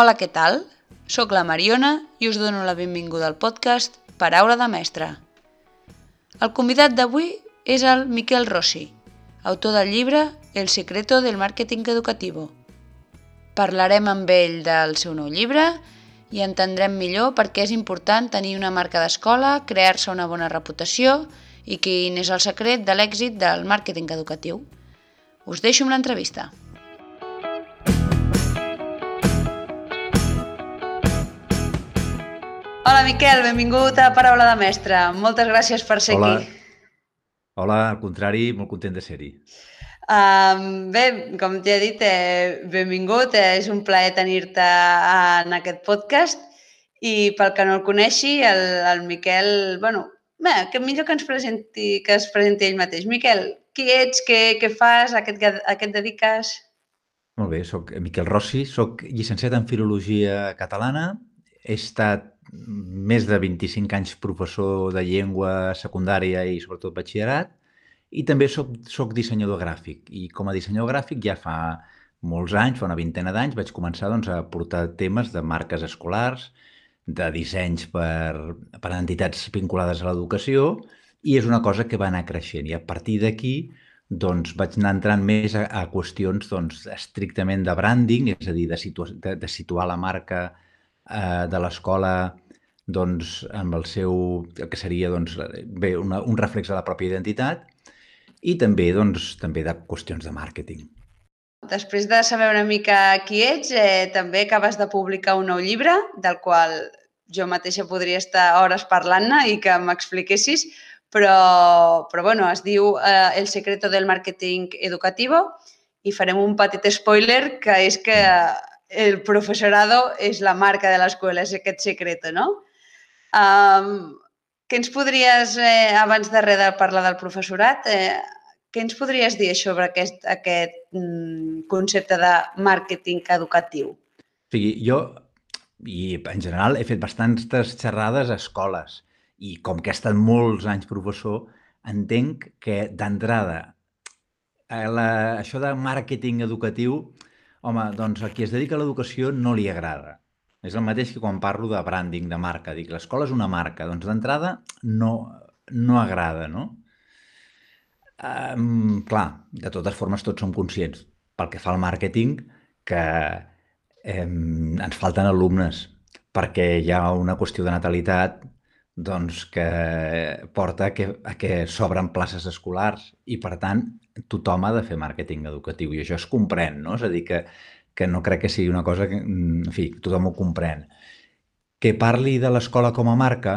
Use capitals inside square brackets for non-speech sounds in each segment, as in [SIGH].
Hola, què tal? Soc la Mariona i us dono la benvinguda al podcast Paraula de Mestre. El convidat d'avui és el Miquel Rossi, autor del llibre El secreto del marketing educativo. Parlarem amb ell del seu nou llibre i entendrem millor per què és important tenir una marca d'escola, crear-se una bona reputació i quin és el secret de l'èxit del màrqueting educatiu. Us deixo amb l'entrevista. Hola Miquel, benvingut a Paraula de Mestre. Moltes gràcies per ser Hola. aquí. Hola, al contrari, molt content de ser-hi. Um, bé, com t'he dit, eh, benvingut. Eh, és un plaer tenir-te en aquest podcast. I pel que no el coneixi, el, el Miquel, bueno, bé, que millor que ens presenti, que es presenti ell mateix. Miquel, qui ets, què, què fas, a què, a què et dediques? Molt bé, sóc Miquel Rossi, sóc llicenciat en Filologia Catalana, he estat més de 25 anys professor de llengua secundària i sobretot batxillerat, i també soc, soc dissenyador gràfic. I com a dissenyador gràfic ja fa molts anys, fa una vintena d'anys, vaig començar doncs, a portar temes de marques escolars, de dissenys per, per entitats vinculades a l'educació, i és una cosa que va anar creixent. I a partir d'aquí doncs, vaig anar entrant més a, a qüestions doncs, estrictament de branding, és a dir, de, situa de, de situar la marca eh, de l'escola doncs, amb el seu, el que seria doncs, bé, una, un reflex de la pròpia identitat i també, doncs, també de qüestions de màrqueting. Després de saber una mica qui ets, eh, també acabes de publicar un nou llibre, del qual jo mateixa podria estar hores parlant-ne i que m'expliquessis, però, però bueno, es diu eh, El secreto del marketing educativo i farem un petit spoiler, que és que el professorado és la marca de l'escola, és aquest secreto, no? Um, què ens podries, eh, abans de res de parlar del professorat, eh, què ens podries dir sobre aquest, aquest mm, concepte de màrqueting educatiu? O sigui, jo, i en general, he fet bastantes xerrades a escoles i com que he estat molts anys professor, entenc que d'entrada eh, això de màrqueting educatiu, home, doncs a qui es dedica a l'educació no li agrada. És el mateix que quan parlo de branding, de marca. Dic, l'escola és una marca. Doncs d'entrada no, no agrada, no? Um, clar, de totes formes tots som conscients, pel que fa al màrqueting, que um, ens falten alumnes, perquè hi ha una qüestió de natalitat doncs, que porta a que, a que s'obren places escolars i, per tant, tothom ha de fer màrqueting educatiu i això es comprèn, no? És a dir, que, que no crec que sigui una cosa que, en fi, tothom ho comprèn. Que parli de l'escola com a marca,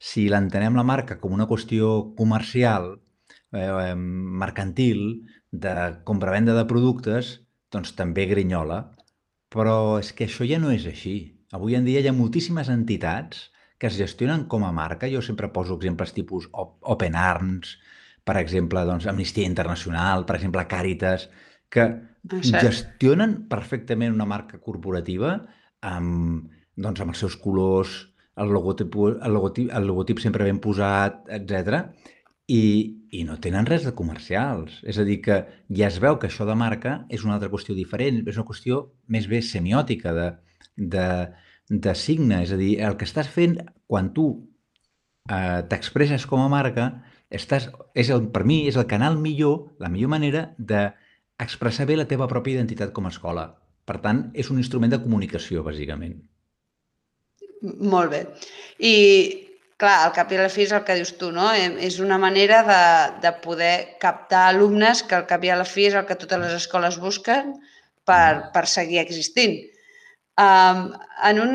si l'entenem la marca com una qüestió comercial, eh, mercantil, de compra-venda de productes, doncs també grinyola. Però és que això ja no és així. Avui en dia hi ha moltíssimes entitats que es gestionen com a marca. Jo sempre poso exemples tipus Open Arms, per exemple, doncs, Amnistia Internacional, per exemple, Càritas, que Exacte. gestionen perfectament una marca corporativa amb, doncs, amb els seus colors, el logotip, el logotip, el logotip sempre ben posat, etc. I, I no tenen res de comercials. És a dir, que ja es veu que això de marca és una altra qüestió diferent, és una qüestió més bé semiòtica, de, de, de signe. És a dir, el que estàs fent quan tu eh, t'expresses com a marca, estàs, és el, per mi és el canal millor, la millor manera d'expressar bé la teva pròpia identitat com a escola. Per tant, és un instrument de comunicació, bàsicament. Molt bé. I, clar, al cap i a la fi és el que dius tu, no? És una manera de, de poder captar alumnes que al cap i a la fi és el que totes les escoles busquen per, per seguir existint. Um, en un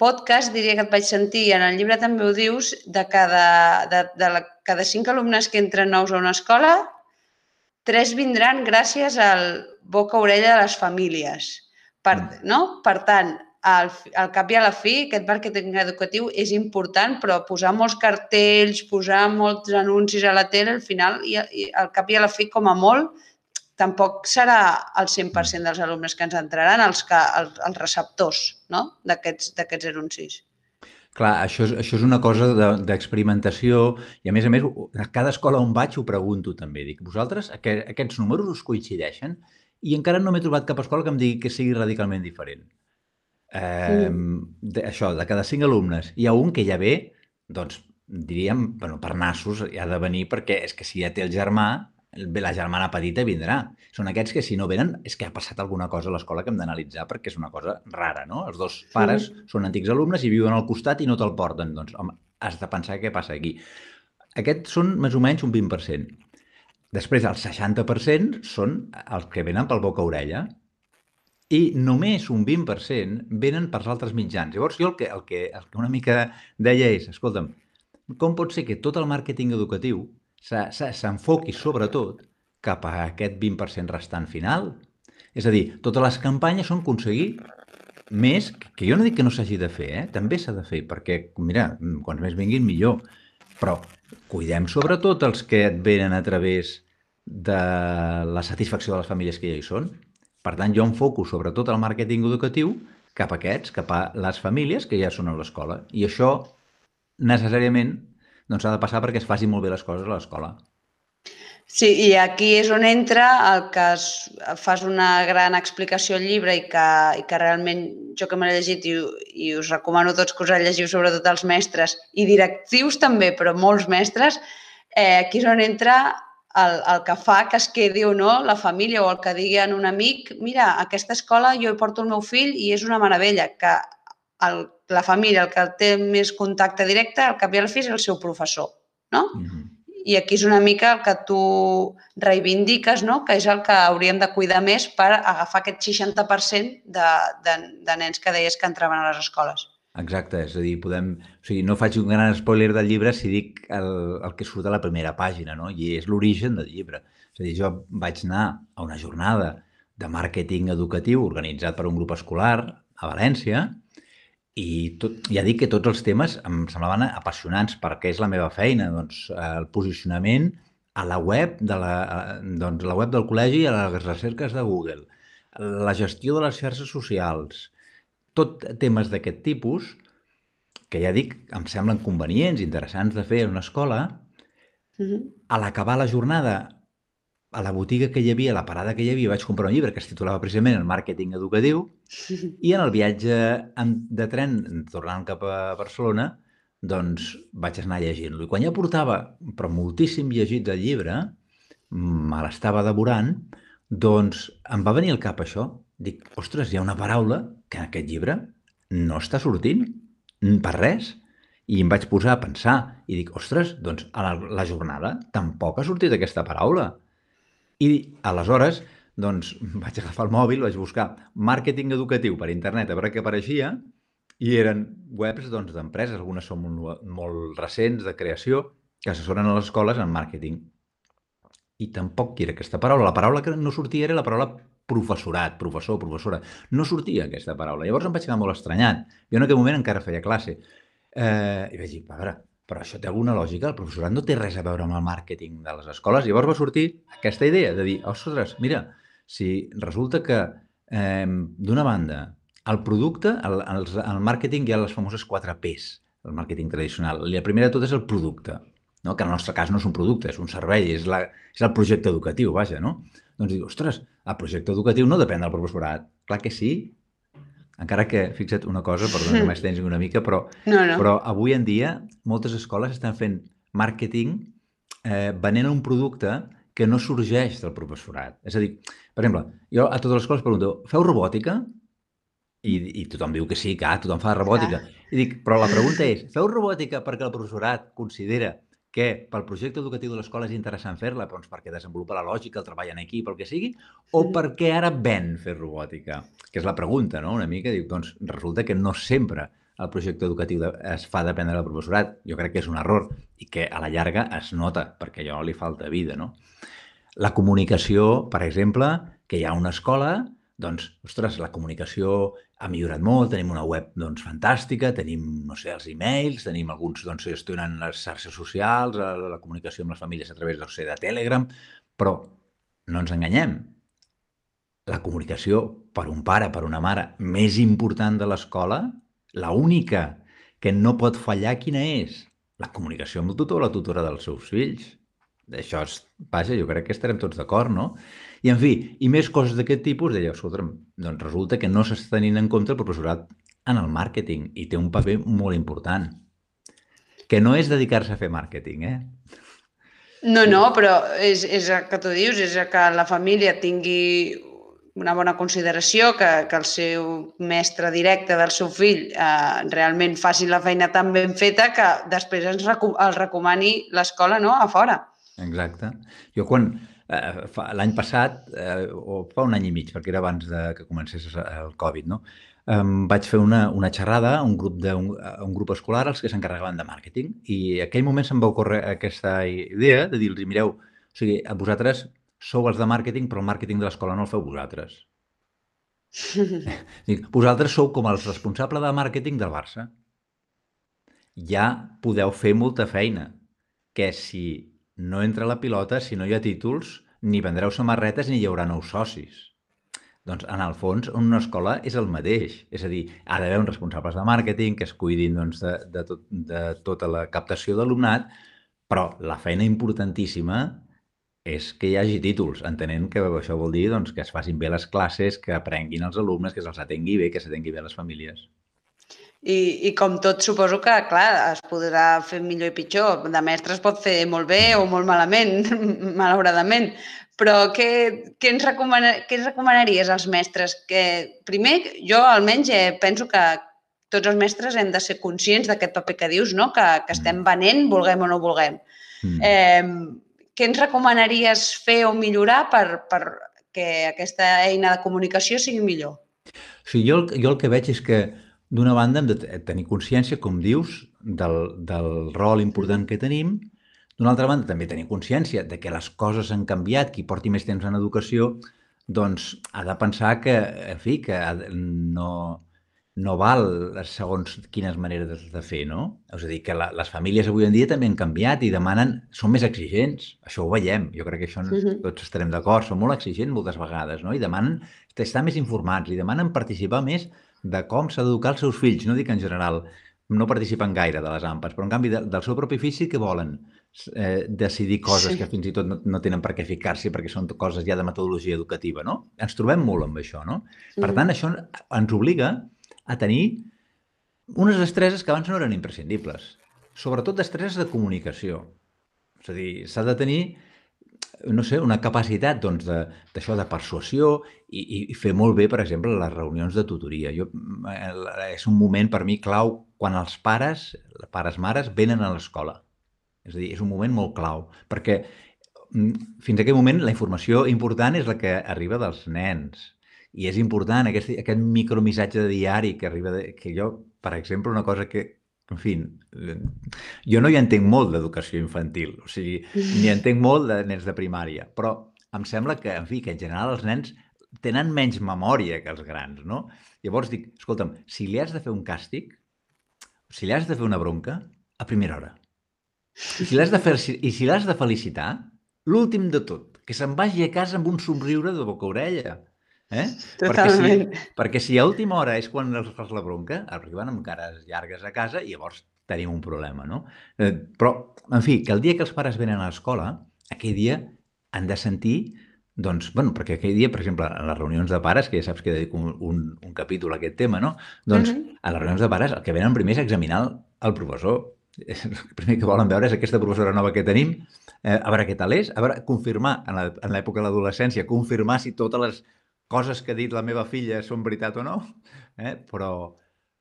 podcast diria que et vaig sentir, en el llibre també ho dius, de cada, de, de la, cada cinc alumnes que entren nous a una escola, tres vindran gràcies al boca-orella de les famílies. Per, Mm. no? per tant, al, al cap i a la fi, aquest màrqueting educatiu és important, però posar molts cartells, posar molts anuncis a la tele, al final, i, i al cap i a la fi, com a molt, tampoc serà el 100% dels alumnes que ens entraran els, que, els, els receptors no? d'aquests d'aquests anuncis. Clar, això és, això és una cosa de- d'experimentació i, a més a més, a cada escola on vaig ho pregunto també. Dic, vosaltres, aqu aquests números us coincideixen? I encara no m'he trobat cap escola que em digui que sigui radicalment diferent. Eh, de, això, de cada cinc alumnes, hi ha un que ja ve, doncs, diríem, bueno, per nassos, ha de venir perquè és que si ja té el germà, la germana petita vindrà. Són aquests que si no venen és que ha passat alguna cosa a l'escola que hem d'analitzar perquè és una cosa rara, no? Els dos pares sí. són antics alumnes i viuen al costat i no te'l porten. Doncs, home, has de pensar què passa aquí. Aquests són més o menys un 20%. Després, el 60% són els que venen pel boca-orella i només un 20% venen per altres mitjans. Llavors, jo el que, el que, el que una mica deia és, escolta'm, com pot ser que tot el màrqueting educatiu s'enfoqui sobretot cap a aquest 20% restant final. És a dir, totes les campanyes són aconseguir més, que jo no dic que no s'hagi de fer, eh? també s'ha de fer, perquè, mira, quants més vinguin, millor. Però cuidem sobretot els que et venen a través de la satisfacció de les famílies que ja hi són. Per tant, jo enfoco sobretot el màrqueting educatiu cap a aquests, cap a les famílies que ja són a l'escola. I això necessàriament doncs s'ha de passar perquè es facin molt bé les coses a l'escola. Sí, i aquí és on entra el que es, fas una gran explicació al llibre i que, i que realment jo que me l'he llegit i, i us recomano tots que us el llegiu, sobretot els mestres i directius també, però molts mestres, eh, aquí és on entra el, el que fa que es quedi o no la família o el que digui a un amic mira, aquesta escola jo hi porto el meu fill i és una meravella, que el, la família, el que té més contacte directe, al cap i al fi és el seu professor, no? Mm -hmm. I aquí és una mica el que tu reivindiques, no? que és el que hauríem de cuidar més per agafar aquest 60% de, de, de nens que deies que entraven a les escoles. Exacte, és a dir, podem... O sigui, no faig un gran spoiler del llibre si dic el, el que surt a la primera pàgina, no? I és l'origen del llibre. És a dir, jo vaig anar a una jornada de màrqueting educatiu organitzat per un grup escolar a València i tot, ja dic que tots els temes em semblaven apassionants perquè és la meva feina, doncs, el posicionament a la web, de la, doncs, la web del col·legi i a les recerques de Google, la gestió de les xarxes socials, tot temes d'aquest tipus que ja dic, em semblen convenients, interessants de fer en una escola, uh -huh. a l'acabar la jornada a la botiga que hi havia, a la parada que hi havia, vaig comprar un llibre que es titulava precisament El màrqueting educatiu [LAUGHS] i en el viatge de tren tornant cap a Barcelona doncs vaig anar llegint-lo. I quan ja portava, però moltíssim llegit del llibre, me l'estava devorant, doncs em va venir al cap això. Dic, ostres, hi ha una paraula que en aquest llibre no està sortint per res. I em vaig posar a pensar i dic, ostres, doncs a la, la jornada tampoc ha sortit aquesta paraula. I aleshores, doncs, [LAUGHS] vaig agafar el mòbil, vaig buscar màrqueting educatiu per internet a veure què apareixia i eren webs doncs, d'empreses, doncs, algunes són molt, molt recents de creació, que assessoren a les escoles en màrqueting. I tampoc era aquesta paraula. La paraula que no sortia era la paraula professorat, professor, professora. No sortia aquesta paraula. Llavors em vaig quedar molt estranyat. Jo en aquell moment encara feia classe. Eh, I vaig dir, a veure, però això té alguna lògica, el professorat no té res a veure amb el màrqueting de les escoles. Llavors va sortir aquesta idea de dir, ostres, mira, si resulta que eh, d'una banda el producte, el, el, el màrqueting hi ha les famoses 4 Ps, el màrqueting tradicional. La primera de tot és el producte, no? que en el nostre cas no és un producte, és un servei, és, la, és el projecte educatiu, vaja, no? Doncs dic, ostres, el projecte educatiu no depèn del professorat. Clar que sí, encara que, fixa't una cosa, perdona que m'estengi una mica, però, [LAUGHS] no, no. però avui en dia moltes escoles estan fent màrqueting eh, venent un producte que no sorgeix del professorat. És a dir, per exemple, jo a totes les escoles pregunto, feu robòtica? I, i tothom diu que sí, que ah, tothom fa robòtica. Clar. I dic, però la pregunta és, feu robòtica perquè el professorat considera que pel projecte educatiu de l'escola és interessant fer-la, doncs perquè desenvolupa la lògica, el treball en equip, el que sigui, o perquè ara ven fer robòtica? Que és la pregunta, no?, una mica. Dic, doncs resulta que no sempre el projecte educatiu es fa dependre del professorat. Jo crec que és un error i que a la llarga es nota, perquè allò li falta vida, no? La comunicació, per exemple, que hi ha una escola doncs, ostres, la comunicació ha millorat molt, tenim una web doncs, fantàstica, tenim, no sé, els e-mails, tenim alguns, doncs, gestionen les xarxes socials, la, comunicació amb les famílies a través, sé, de Telegram, però no ens enganyem. La comunicació per un pare, per una mare, més important de l'escola, la única que no pot fallar, quina és? La comunicació amb el tutor o la tutora dels seus fills. D'això, vaja, jo crec que estarem tots d'acord, no? I, en fi, i més coses d'aquest tipus, deia, escolta, doncs resulta que no s'està tenint en compte el professorat en el màrqueting i té un paper molt important, que no és dedicar-se a fer màrqueting, eh? No, no, però és, és el que tu dius, és que la família tingui una bona consideració, que, que el seu mestre directe del seu fill eh, realment faci la feina tan ben feta que després ens recu el recomani l'escola no? a fora. Exacte. Jo quan, eh, l'any passat, eh, o fa un any i mig, perquè era abans de que comencés el Covid, no? Um, vaig fer una, una xerrada a un grup, de, un, un grup escolar els que s'encarregaven de màrqueting i en aquell moment se'm va ocórrer aquesta idea de dir-los, mireu, o sigui, a vosaltres sou els de màrqueting, però el màrqueting de l'escola no el feu vosaltres. [LAUGHS] Dic, vosaltres sou com els responsables de màrqueting del Barça. Ja podeu fer molta feina, que si no entra la pilota, si no hi ha títols, ni vendreu samarretes ni hi haurà nous socis. Doncs, en el fons, una escola és el mateix. És a dir, ha d'haver uns responsables de màrqueting que es cuidin doncs, de, de, tot, de tota la captació d'alumnat, però la feina importantíssima és que hi hagi títols, entenent que això vol dir doncs, que es facin bé les classes, que aprenguin els alumnes, que se'ls atengui bé, que s'atengui bé les famílies. I, I com tot, suposo que, clar, es podrà fer millor i pitjor. De mestre es pot fer molt bé o molt malament, [LAUGHS] malauradament. Però què, què, ens recomana, què ens recomanaries als mestres? Que, primer, jo almenys eh, penso que tots els mestres hem de ser conscients d'aquest paper que dius, no? que, que estem mm. venent, vulguem o no vulguem. Mm. Eh, què ens recomanaries fer o millorar per, per que aquesta eina de comunicació sigui millor? Sí, jo, jo el que veig és que, d'una banda, hem de tenir consciència, com dius, del, del rol important que tenim, D'una altra banda, també tenir consciència de que les coses han canviat, qui porti més temps en educació, doncs ha de pensar que, en fi, que no, no val segons quines maneres de fer, no? És a dir, que la, les famílies avui en dia també han canviat i demanen, són més exigents, això ho veiem, jo crec que això uh -huh. tots estarem d'acord, són molt exigents moltes vegades, no? I demanen estar més informats, i demanen participar més de com s'ha d'educar els seus fills, no dic en general, no participen gaire de les AMPAs, però en canvi de, del seu propi fill sí que volen eh, decidir coses sí. que fins i tot no, no tenen per què ficar-s'hi perquè són coses ja de metodologia educativa, no? Ens trobem molt amb això, no? Per mm. tant, això ens obliga a tenir unes destreses que abans no eren imprescindibles. Sobretot destreses de comunicació. És a dir, s'ha de tenir no sé, una capacitat doncs, d'això de, de persuasió i, i fer molt bé, per exemple, les reunions de tutoria. Jo, eh, és un moment per mi clau quan els pares, pares, mares, venen a l'escola. És a dir, és un moment molt clau, perquè mm, fins a aquell moment la informació important és la que arriba dels nens. I és important aquest, aquest micromissatge de diari que arriba, de, que jo, per exemple, una cosa que, en fi, jo no hi entenc molt d'educació infantil, o sigui, ni entenc molt de nens de primària, però em sembla que, en fi, que en general els nens tenen menys memòria que els grans, no? Llavors dic, escolta'm, si li has de fer un càstig, si li has de fer una bronca, a primera hora. I si l'has de, fer, i si l'has de felicitar, l'últim de tot, que se'n vagi a casa amb un somriure de boca orella. Eh? Perquè si, perquè si a última hora és quan els fas la bronca, arriben amb cares llargues a casa i llavors tenim un problema, no? Eh, però, en fi, que el dia que els pares venen a l'escola, aquell dia han de sentir doncs, bueno, perquè aquell dia, per exemple, en les reunions de pares, que ja saps que dedico un, un, un capítol a aquest tema, no? Doncs, uh -huh. a les reunions de pares el que venen primer és examinar el, el professor el primer que volen veure és aquesta professora nova que tenim, eh, a veure què tal és, a veure, confirmar, en l'època de l'adolescència, confirmar si totes les coses que ha dit la meva filla són veritat o no, eh? però,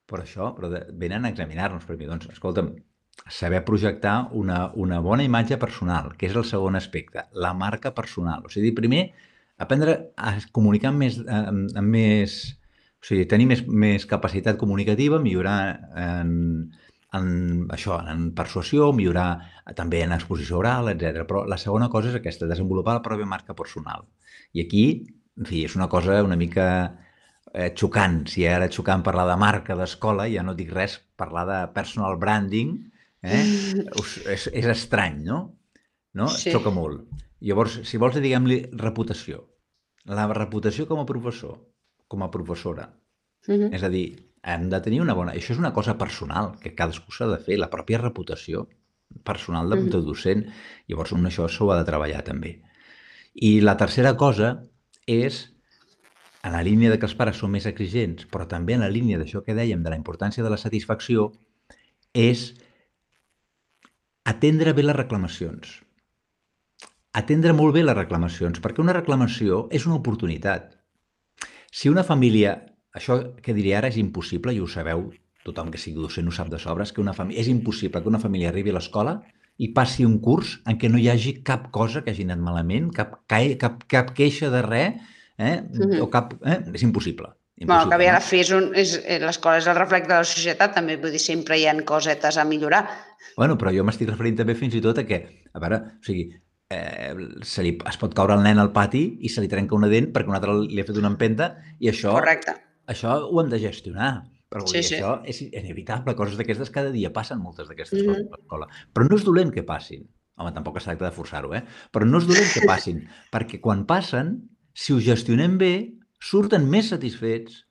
però això, però de, venen a examinar-nos mi. Doncs, escolta'm, saber projectar una, una bona imatge personal, que és el segon aspecte, la marca personal. O sigui, primer, aprendre a comunicar amb més, amb, amb més o sigui, tenir més, més capacitat comunicativa, millorar en, en això, en persuasió, millorar també en exposició oral, etc. Però la segona cosa és aquesta, desenvolupar la pròpia marca personal. I aquí, en fi, és una cosa una mica eh, xocant. Si ara xocant parlar de marca d'escola, ja no dic res, parlar de personal branding, eh? és, és estrany, no? No? Sí. Xoca molt. Llavors, si vols, diguem-li reputació. La reputació com a professor, com a professora. Uh -huh. És a dir, hem de tenir una bona... Això és una cosa personal, que cadascú s'ha de fer, la pròpia reputació personal de, de docent. Llavors, un això s'ho ha de treballar també. I la tercera cosa és en la línia de que els pares són més exigents, però també en la línia d'això que dèiem de la importància de la satisfacció, és atendre bé les reclamacions. Atendre molt bé les reclamacions, perquè una reclamació és una oportunitat. Si una família, això que diré ara és impossible, i ho sabeu, tothom que sigui docent ho sap de sobres, que una família, és impossible que una família arribi a l'escola i passi un curs en què no hi hagi cap cosa que hagi anat malament, cap, cap, cap queixa de res, eh? Mm -hmm. o cap... Eh? És impossible. Bueno, que a la fi és un, és, eh, l'escola és el reflex de la societat, també, vull dir, sempre hi ha cosetes a millorar. Bueno, però jo m'estic referint també fins i tot a que, a veure, o sigui, eh, se li, es pot caure el nen al pati i se li trenca una dent perquè un altre li ha fet una empenta i això... Correcte. Això ho hem de gestionar. Però sí, dir, sí. això és inevitable. Coses d'aquestes cada dia passen moltes d'aquestes mm -hmm. coses a l'escola. Però no és dolent que passin. Home, tampoc es tracta de forçar-ho, eh? Però no és dolent que [LAUGHS] passin, perquè quan passen si ho gestionem bé, surten més satisfets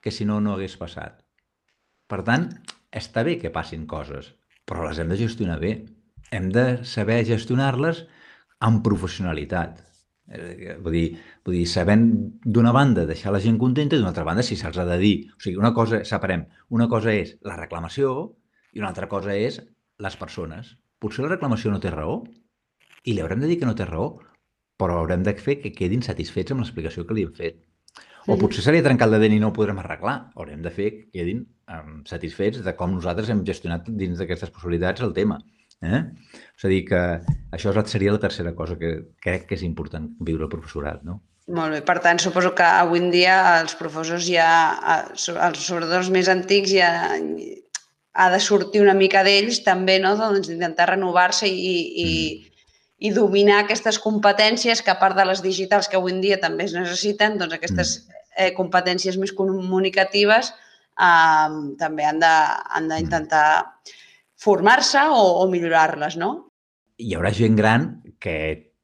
que si no, no hagués passat. Per tant, està bé que passin coses, però les hem de gestionar bé. Hem de saber gestionar-les amb professionalitat. Eh, vull dir, vull dir sabent d'una banda deixar la gent contenta i d'una altra banda si se'ls ha de dir. O sigui, una cosa, separem, una cosa és la reclamació i una altra cosa és les persones. Potser la reclamació no té raó i li haurem de dir que no té raó, però haurem de fer que quedin satisfets amb l'explicació que li hem fet. O potser seria trencar el dent i no ho podrem arreglar. Haurem de fer que quedin um, satisfets de com nosaltres hem gestionat dins d'aquestes possibilitats el tema. Eh? És a dir, que això seria la tercera cosa que crec que és important viure el professorat. No? Molt bé. Per tant, suposo que avui en dia els professors ja, els, sobretot els més antics, ja ha de sortir una mica d'ells també, no? doncs intentar renovar-se i, i, mm i dominar aquestes competències que a part de les digitals que avui en dia també es necessiten, doncs aquestes mm. eh, competències més comunicatives eh, també han d'intentar mm. formar-se o, o millorar-les, no? Hi haurà gent gran que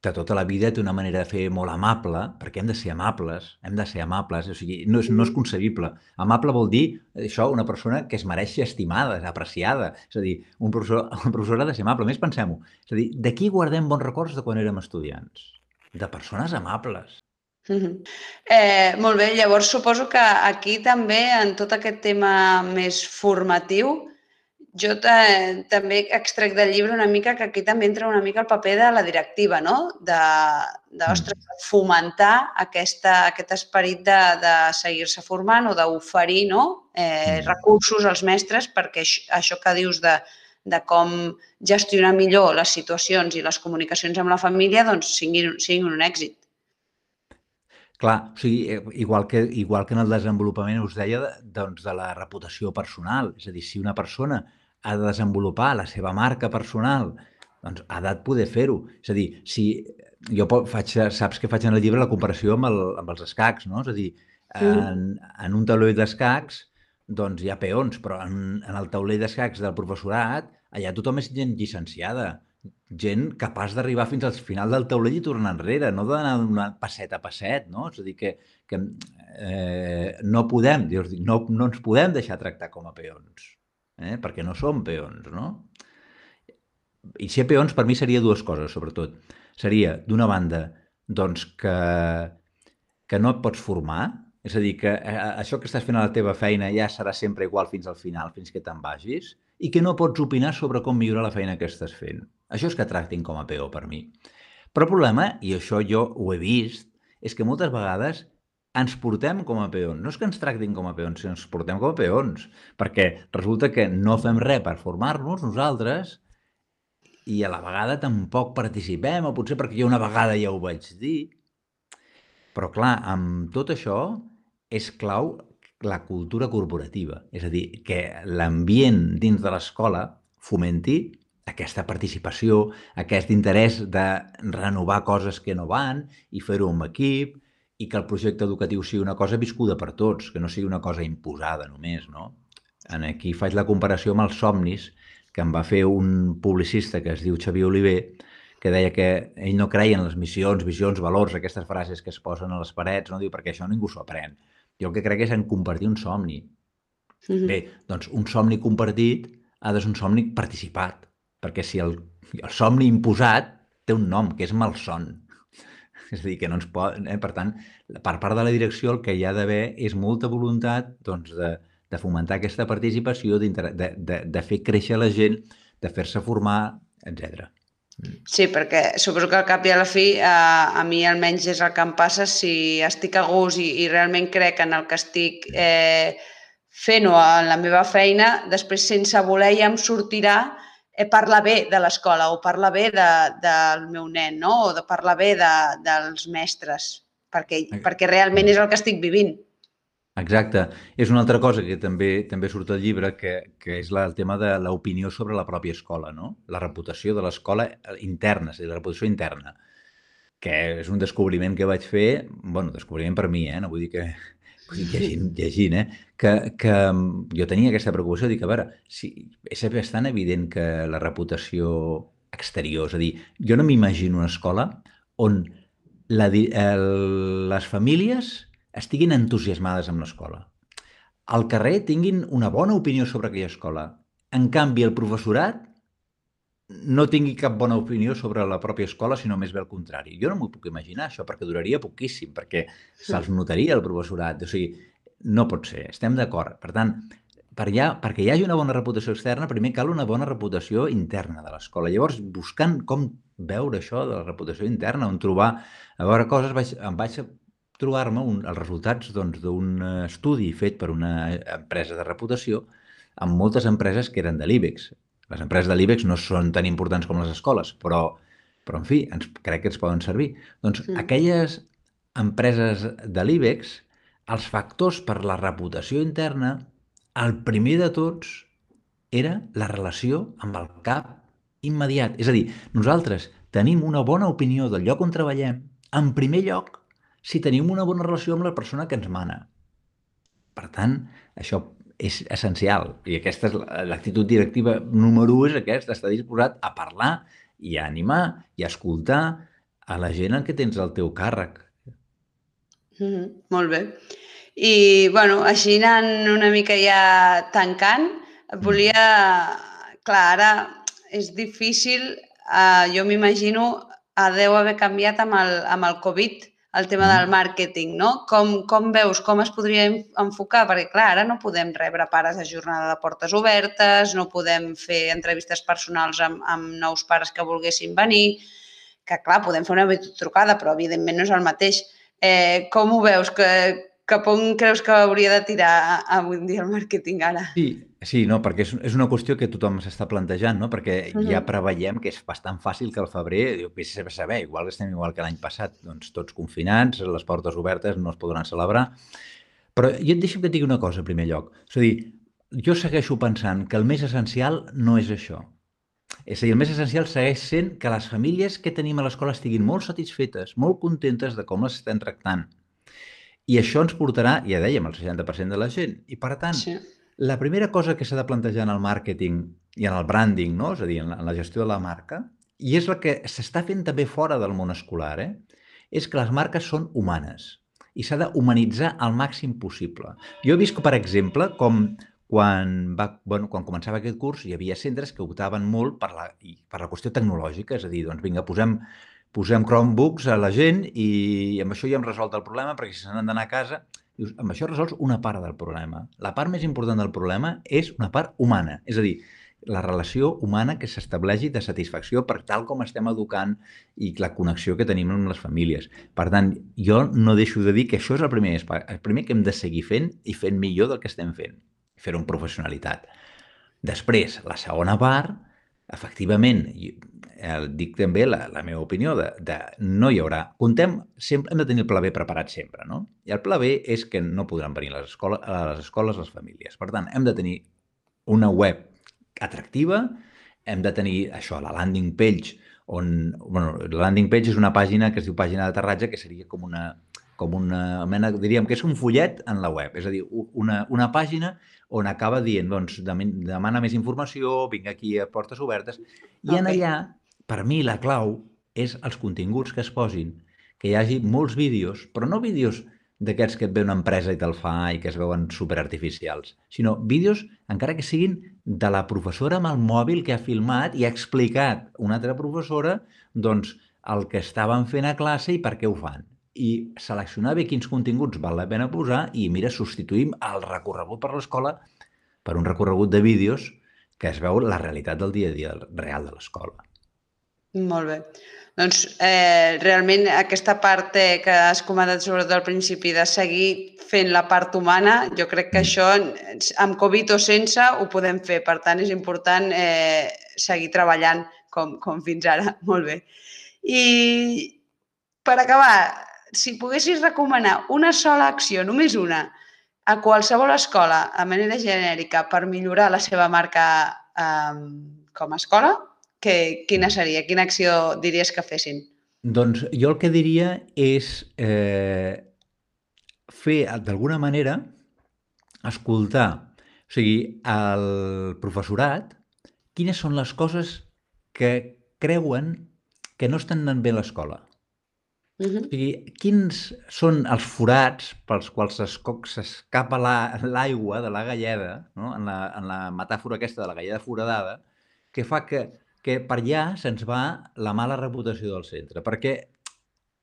de tota la vida té una manera de fer molt amable, perquè hem de ser amables, hem de ser amables, o sigui, no és, no és concebible. Amable vol dir, això, una persona que es mereix ser estimada, apreciada. És a dir, un professor, [LAUGHS] un professor ha de ser amable. més pensem-ho. És a dir, de qui guardem bons records de quan érem estudiants? De persones amables. Eh, molt bé, llavors suposo que aquí també, en tot aquest tema més formatiu, jo també extrec del llibre una mica que aquí també entra una mica el paper de la directiva, no? De, de mm. ostres, fomentar aquesta, aquest esperit de, de seguir-se formant o d'oferir no? eh, mm. recursos als mestres perquè això que dius de, de com gestionar millor les situacions i les comunicacions amb la família doncs siguin, siguin un èxit. Clar, o sigui, eh, igual que, igual que en el desenvolupament us deia doncs, de la reputació personal. És a dir, si una persona ha de desenvolupar la seva marca personal, doncs ha de poder fer-ho. És a dir, si jo faig, saps que faig en el llibre la comparació amb, el, amb els escacs, no? És a dir, en, en un taulell d'escacs doncs hi ha peons, però en, en el taulell d'escacs del professorat allà tothom és gent llicenciada, gent capaç d'arribar fins al final del taulell i tornar enrere, no d'anar passet a passet, no? És a dir, que, que eh, no podem, no, no ens podem deixar tractar com a peons eh? perquè no som peons, no? I ser peons per mi seria dues coses, sobretot. Seria, d'una banda, doncs que, que no et pots formar, és a dir, que eh, això que estàs fent a la teva feina ja serà sempre igual fins al final, fins que te'n vagis, i que no pots opinar sobre com millorar la feina que estàs fent. Això és que tractin com a peó per mi. Però el problema, i això jo ho he vist, és que moltes vegades ens portem com a peons. No és que ens tractin com a peons, sinó ens portem com a peons, perquè resulta que no fem res per formar-nos nosaltres i a la vegada tampoc participem, o potser perquè jo una vegada ja ho vaig dir. Però clar, amb tot això és clau la cultura corporativa, és a dir, que l'ambient dins de l'escola fomenti aquesta participació, aquest interès de renovar coses que no van i fer-ho amb equip, i que el projecte educatiu sigui una cosa viscuda per tots, que no sigui una cosa imposada només, no? En aquí faig la comparació amb els somnis que em va fer un publicista que es diu Xavier Oliver, que deia que ell no creia en les missions, visions, valors, aquestes frases que es posen a les parets, no? Diu, perquè això ningú s'ho aprèn. Jo el que crec és en compartir un somni. Mm -hmm. Bé, doncs un somni compartit ha de ser un somni participat, perquè si el, el somni imposat té un nom, que és malson. [LAUGHS] És a dir, que no ens pot... Eh? Per tant, per part de la direcció el que hi ha d'haver és molta voluntat doncs, de, de fomentar aquesta participació, de, de, de fer créixer la gent, de fer-se formar, etc. Sí, perquè suposo que al cap i a la fi a, a mi almenys és el que em passa si estic a gust i, i realment crec en el que estic eh, fent-ho en la meva feina, després sense voler ja em sortirà eh, parlar bé de l'escola o parlar bé de, del meu nen, no? o de parlar bé de, dels mestres, perquè, perquè realment és el que estic vivint. Exacte. És una altra cosa que també també surt al llibre, que, que és la, el tema de l'opinió sobre la pròpia escola, no? La reputació de l'escola interna, és a dir, la reputació interna, que és un descobriment que vaig fer, bueno, descobriment per mi, eh? No vull dir que, llegint, llegint, eh? Que, que jo tenia aquesta preocupació, dic, a veure, si, és bastant evident que la reputació exterior, és a dir, jo no m'imagino una escola on la, el, les famílies estiguin entusiasmades amb l'escola. Al carrer tinguin una bona opinió sobre aquella escola. En canvi, el professorat no tingui cap bona opinió sobre la pròpia escola, sinó més bé el contrari. Jo no m'ho puc imaginar, això, perquè duraria poquíssim, perquè se'ls notaria el professorat. O sigui, no pot ser, estem d'acord. Per tant, per ja, perquè hi hagi una bona reputació externa, primer cal una bona reputació interna de l'escola. Llavors, buscant com veure això de la reputació interna, on trobar a veure coses, vaig, em vaig trobar-me els resultats doncs, d'un doncs, estudi fet per una empresa de reputació amb moltes empreses que eren de l'IBEX. Les empreses de l'IBEX no són tan importants com les escoles, però, però en fi, ens, crec que ens poden servir. Doncs sí. aquelles empreses de l'IBEX, els factors per la reputació interna, el primer de tots era la relació amb el cap immediat. És a dir, nosaltres tenim una bona opinió del lloc on treballem, en primer lloc, si tenim una bona relació amb la persona que ens mana. Per tant, això és essencial. I aquesta és l'actitud directiva número 1 és aquesta, estar disposat a parlar i a animar i a escoltar a la gent en què tens el teu càrrec. Mm -hmm, molt bé. I, bueno, així anant una mica ja tancant, volia... Clar, ara és difícil, eh, jo m'imagino, a deu haver canviat amb el, amb el Covid, el tema del màrqueting, no? Com, com veus, com es podria enfocar? Perquè, clar, ara no podem rebre pares a jornada de portes obertes, no podem fer entrevistes personals amb, amb nous pares que volguessin venir, que, clar, podem fer una trucada, però, evidentment, no és el mateix. Eh, com ho veus? Que, cap on creus que hauria de tirar avui dia el màrqueting ara? Sí, Sí, no, perquè és, és una qüestió que tothom s'està plantejant, no? perquè uh -huh. ja preveiem que és bastant fàcil que al febrer, diu, vés a saber, igual estem igual que l'any passat, doncs tots confinats, les portes obertes, no es podran celebrar. Però jo et deixo que et digui una cosa, en primer lloc. És a dir, jo segueixo pensant que el més essencial no és això. És a dir, el més essencial segueix sent que les famílies que tenim a l'escola estiguin molt satisfetes, molt contentes de com les estem tractant. I això ens portarà, ja dèiem, el 60% de la gent. I per tant, sí la primera cosa que s'ha de plantejar en el màrqueting i en el branding, no? és a dir, en la, en la gestió de la marca, i és el que s'està fent també fora del món escolar, eh? és que les marques són humanes i s'ha d'humanitzar al màxim possible. Jo he vist, per exemple, com quan, va, bueno, quan començava aquest curs hi havia centres que optaven molt per la, per la qüestió tecnològica, és a dir, doncs vinga, posem, posem Chromebooks a la gent i amb això ja hem resolt el problema perquè si s'han d'anar a casa Dius, amb això resols una part del problema. La part més important del problema és una part humana, és a dir, la relació humana que s'estableixi de satisfacció per tal com estem educant i la connexió que tenim amb les famílies. Per tant, jo no deixo de dir que això és el primer, el primer que hem de seguir fent i fent millor del que estem fent, fer-ho amb professionalitat. Després, la segona part, efectivament, eh, dic també la, la meva opinió de, de no hi haurà... Contem, sempre, hem de tenir el pla B preparat sempre, no? I el pla B és que no podran venir a les escoles, a les escoles les famílies. Per tant, hem de tenir una web atractiva, hem de tenir això, la landing page, on, bueno, la landing page és una pàgina que es diu pàgina d'aterratge, que seria com una, com una mena, diríem que és un fullet en la web, és a dir, una, una pàgina on acaba dient, doncs, demana més informació, vinc aquí a portes obertes, i okay. en allà per mi la clau és els continguts que es posin, que hi hagi molts vídeos, però no vídeos d'aquests que et ve una empresa i te'l fa i que es veuen superartificials, sinó vídeos, encara que siguin de la professora amb el mòbil que ha filmat i ha explicat una altra professora doncs, el que estaven fent a classe i per què ho fan. I seleccionar bé quins continguts val la pena posar i, mira, substituïm el recorregut per l'escola per un recorregut de vídeos que es veu la realitat del dia a dia real de l'escola. Molt bé. Doncs eh, realment aquesta part eh, que has comentat sobretot al principi de seguir fent la part humana, jo crec que mm. això amb Covid o sense ho podem fer. Per tant, és important eh, seguir treballant com, com fins ara. Molt bé. I per acabar, si poguessis recomanar una sola acció, només una, a qualsevol escola, a manera genèrica, per millorar la seva marca eh, com a escola, que, quina seria? Quina acció diries que fessin? Doncs jo el que diria és eh, fer, d'alguna manera, escoltar, o sigui, el professorat, quines són les coses que creuen que no estan anant bé a l'escola. Uh -huh. O sigui, quins són els forats pels quals s'escapa l'aigua la, de la galleda, no? en, la, en la metàfora aquesta de la galleda foradada, que fa que que per allà se'ns va la mala reputació del centre, perquè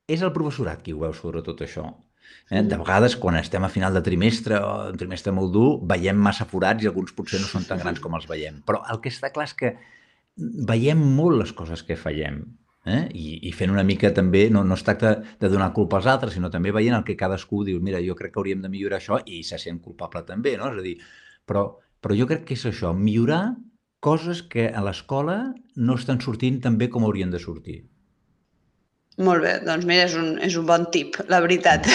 és el professorat qui ho veu sobre tot això. Eh? De vegades, quan estem a final de trimestre o un trimestre molt dur, veiem massa forats i alguns potser no són tan grans com els veiem. Però el que està clar és que veiem molt les coses que fallem. Eh? I, I fent una mica també, no, no es tracta de donar culpa als altres, sinó també veient el que cadascú diu, mira, jo crec que hauríem de millorar això i se sent culpable també, no? És a dir, però, però jo crec que és això, millorar coses que a l'escola no estan sortint tan bé com haurien de sortir. Molt bé, doncs mira, és un, és un bon tip, la veritat.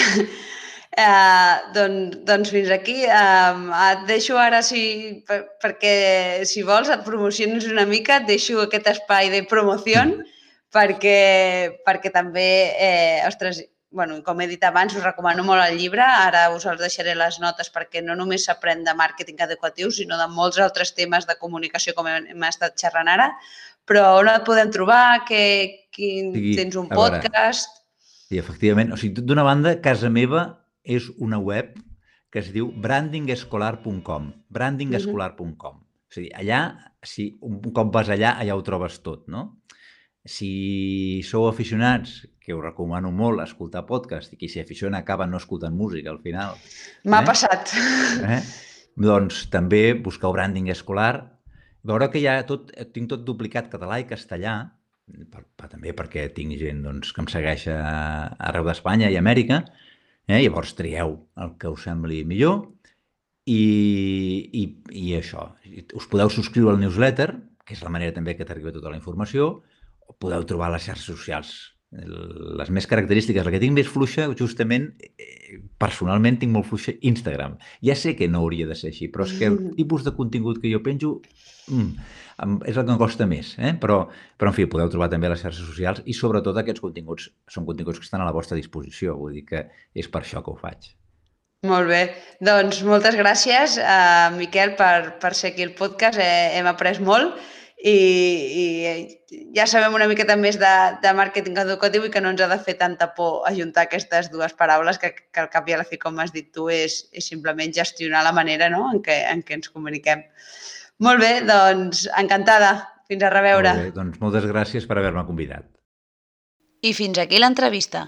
Uh, doncs, doncs fins aquí. Uh, et deixo ara, si, per, perquè si vols et promocionis una mica, et deixo aquest espai de promoció [LAUGHS] perquè, perquè també, eh, ostres, bueno, com he dit abans, us recomano molt el llibre. Ara us els deixaré les notes perquè no només s'aprèn de màrqueting educatiu, sinó de molts altres temes de comunicació, com hem estat xerrant ara. Però on et podem trobar? Que, que sí, tens un podcast? Sí, efectivament. O sigui, d'una banda, casa meva és una web que es diu brandingescolar.com brandingescolar.com O sigui, allà, si un cop vas allà, allà ho trobes tot, no? Si sou aficionats, que us recomano molt escoltar podcast, i qui s'hi aficiona acaba no escoltant música al final. M'ha eh? passat. Eh? Doncs també busqueu branding escolar. Veureu que ja tot, tinc tot duplicat català i castellà, per, per, també perquè tinc gent doncs, que em segueix a, arreu d'Espanya i Amèrica, eh? llavors trieu el que us sembli millor i, i, i això. Us podeu subscriure al newsletter, que és la manera també que t'arriba tota la informació, podeu trobar a les xarxes socials. Les més característiques, la que tinc més fluixa, justament, eh, personalment tinc molt fluixa Instagram. Ja sé que no hauria de ser així, però és que el mm. tipus de contingut que jo penjo mm, és el que em costa més. Eh? Però, però, en fi, podeu trobar també a les xarxes socials i sobretot aquests continguts són continguts que estan a la vostra disposició. Vull dir que és per això que ho faig. Molt bé. Doncs moltes gràcies, uh, Miquel, per, per ser aquí al podcast. Eh, hem après molt i, i ja sabem una miqueta més de, de màrqueting educatiu i que no ens ha de fer tanta por ajuntar aquestes dues paraules que, que al cap i a la fi, com has dit tu, és, és simplement gestionar la manera no? en, què, en què ens comuniquem. Molt bé, doncs encantada. Fins a reveure. Molt bé, doncs moltes gràcies per haver-me convidat. I fins aquí l'entrevista.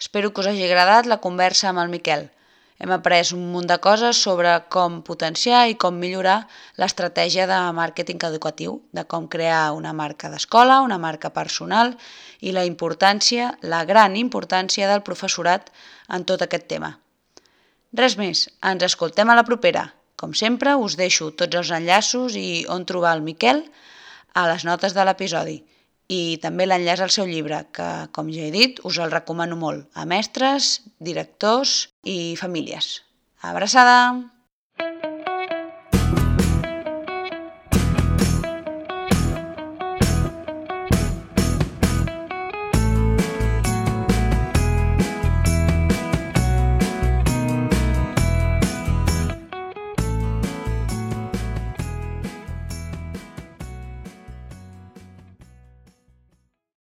Espero que us hagi agradat la conversa amb el Miquel. Hem après un munt de coses sobre com potenciar i com millorar l'estratègia de màrqueting educatiu, de com crear una marca d'escola, una marca personal i la importància, la gran importància del professorat en tot aquest tema. Res més, ens escoltem a la propera. Com sempre, us deixo tots els enllaços i on trobar el Miquel a les notes de l'episodi i també l'enllaç al seu llibre, que, com ja he dit, us el recomano molt a mestres, directors i famílies. Abraçada!